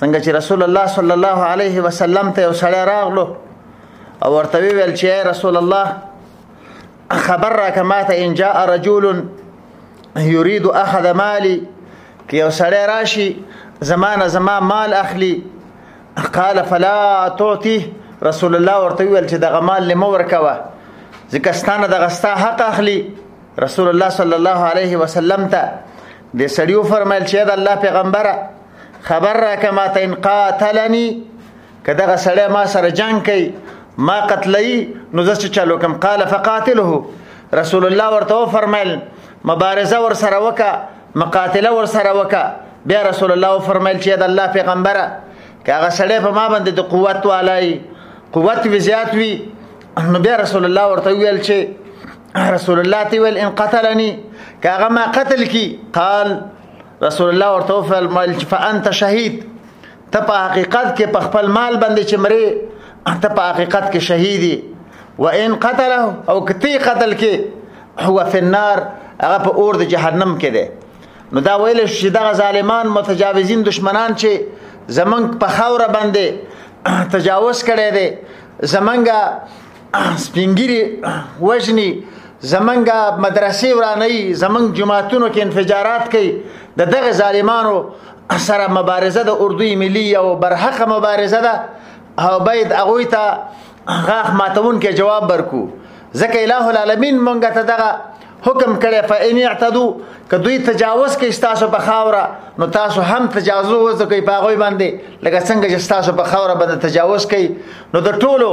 څنګه چې رسول الله صلی الله علیه وسلم ته وسړی راغلو او ورته ویل چې رسول الله خبر را کما ته ان جاء رجل يريد اخذ مالي کې یو سړی راشي زمانه زما مال اخلي قال فلا تعطيه رسول الله ورته ویل چې دغه مال لمو ورکوه ځکه ستانه دغه ستا حق اخلي رسول الله صلی الله علیه وسلم ته د سړیو فرمایل چې د الله پیغمبره خبر را کما ته ان قاتلنی کداغه سړی ما سره جنگ کوي ما قتلای نو زه چې چالو کوم قال فقاتله رسول الله ورته فرمایل مبارزه ور سره وکا مقاتله ور سره وکا بیا رسول الله فرمایل چې د الله پیغمبره کاغه سړی په ما باندې د قوت والای قوت وی زیات وی نو بیا رسول الله ورته ویل چې رسول الله تی ویل ان قتلني کاغه ما قتل کی قال رسول الله ورته فرمایل فانت شهید ته په حقیقت کې په خپل مال باندې چې مرې ته په حقیقت کې شهیدی وان قتله او کتی قتل کې هو فی النار هغه په اور د جهنم کې دی نو دا ویل شي دغه ظالمان متجاوزین دشمنان چې زمنګ په خوره باندې تجاوز کړي دي زمنګ سپینګری وژني زمنګا مدرسې ورانه زمنګ جماعتونو کې انفجارات کوي د دغه ظالمانو سره مبارزه د اردوی ملي او برحق مبارزه ده او باید هغه ته غاخ ماتون کې جواب ورکو ځکه الٰه العالمین مونږ ته دغه حکم کړي فإن اعتدوا کدوې تجاوز کوي تاسو په خاوره نو تاسو هم تجاوز وځو کوي په غوي باندې لکه څنګه چې تاسو په خاوره باندې تجاوز کوي نو د ټولو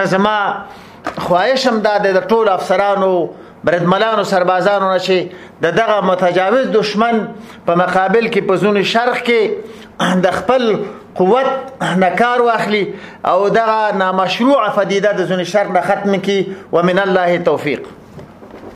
نظما خواهش هم دا د ټولو افسرانو بردملانو سربازانو نشي د دغه متجاوز دشمن په مقابل کې په زون شرق کې د خپل قوت نه کار واخلي او دغه نامشروع فدیده د زون شرق نه ختم کی ومن الله توفیق